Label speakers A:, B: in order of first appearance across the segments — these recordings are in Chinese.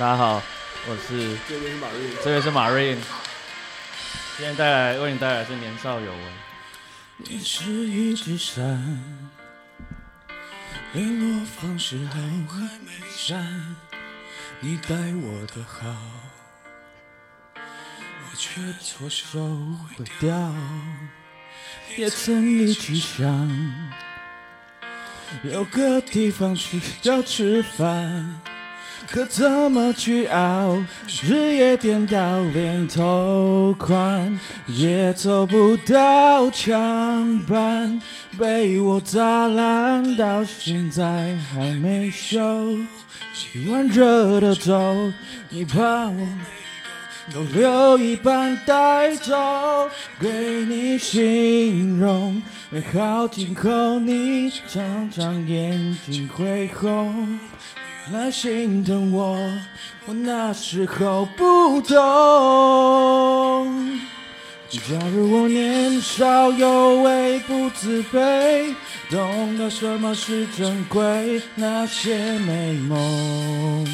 A: 大家好，我是
B: 这边是马瑞，
A: 这边是马瑞，今天带来为你带来是年少有为。
C: 你是一只伞，联络方式还还没删，你待我的好，我却错手毁掉。也曾一起想，有个地方去要吃饭。可怎么去熬？日夜颠倒，连头款也凑不到墙板，被我砸烂，到现在还没修。洗完热的粥，你把我都留一半带走，给你形容美好今后，你常常眼睛会红。来心疼我，我那时候不懂。假如我年少有为不自卑，懂得什么是珍贵，那些美梦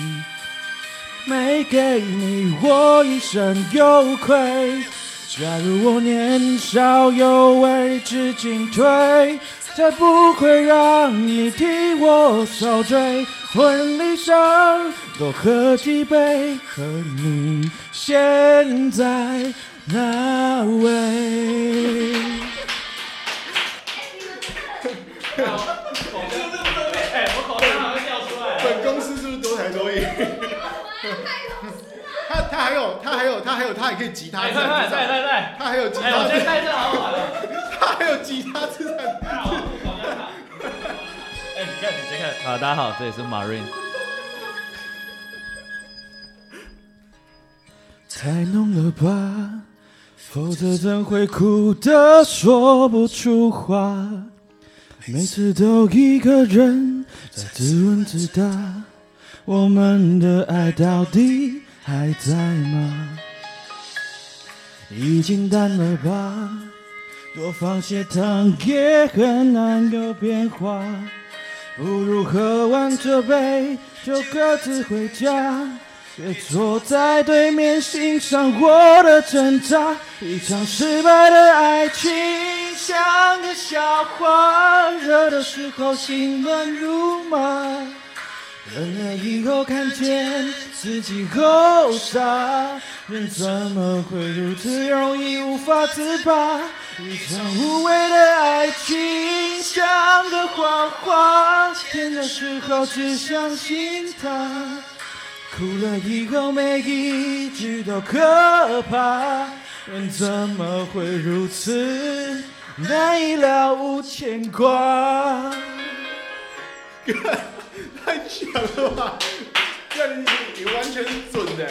C: 没给你，我一生有愧。假如我年少有为知进退，才不会让你替我受罪。婚礼上多喝几杯，和你现在那位。
B: 本公司是不是多才多艺？他他还有他还有他还有他还可以吉他，
A: 快快带带带！
B: 他还有吉他，
A: 先带这好好了。
B: 他还有吉他之战。
A: 哎，你看，你先看。好，大家好，这里是马瑞。
C: 太浓了吧，否则怎会哭得说不出话？每次都一个人在自问自答，我们的爱到底还在吗？已经淡了吧，多放些糖也很难有变化，不如喝完这杯就各自回家。别坐在对面欣赏我的挣扎，一场失败的爱情像个笑话，热的时候心乱如麻，冷了以后看见自己后傻，人怎么会如此容易无法自拔？一场无谓的爱情像个谎话，甜的时候只相信它。哭了以后每一句都可怕，人怎么会如此难以了无牵挂？
B: 太强了吧！这你你完全是准的。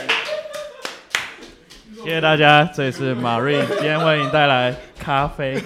A: 谢谢大家，这里是马瑞，今天为你带来咖啡。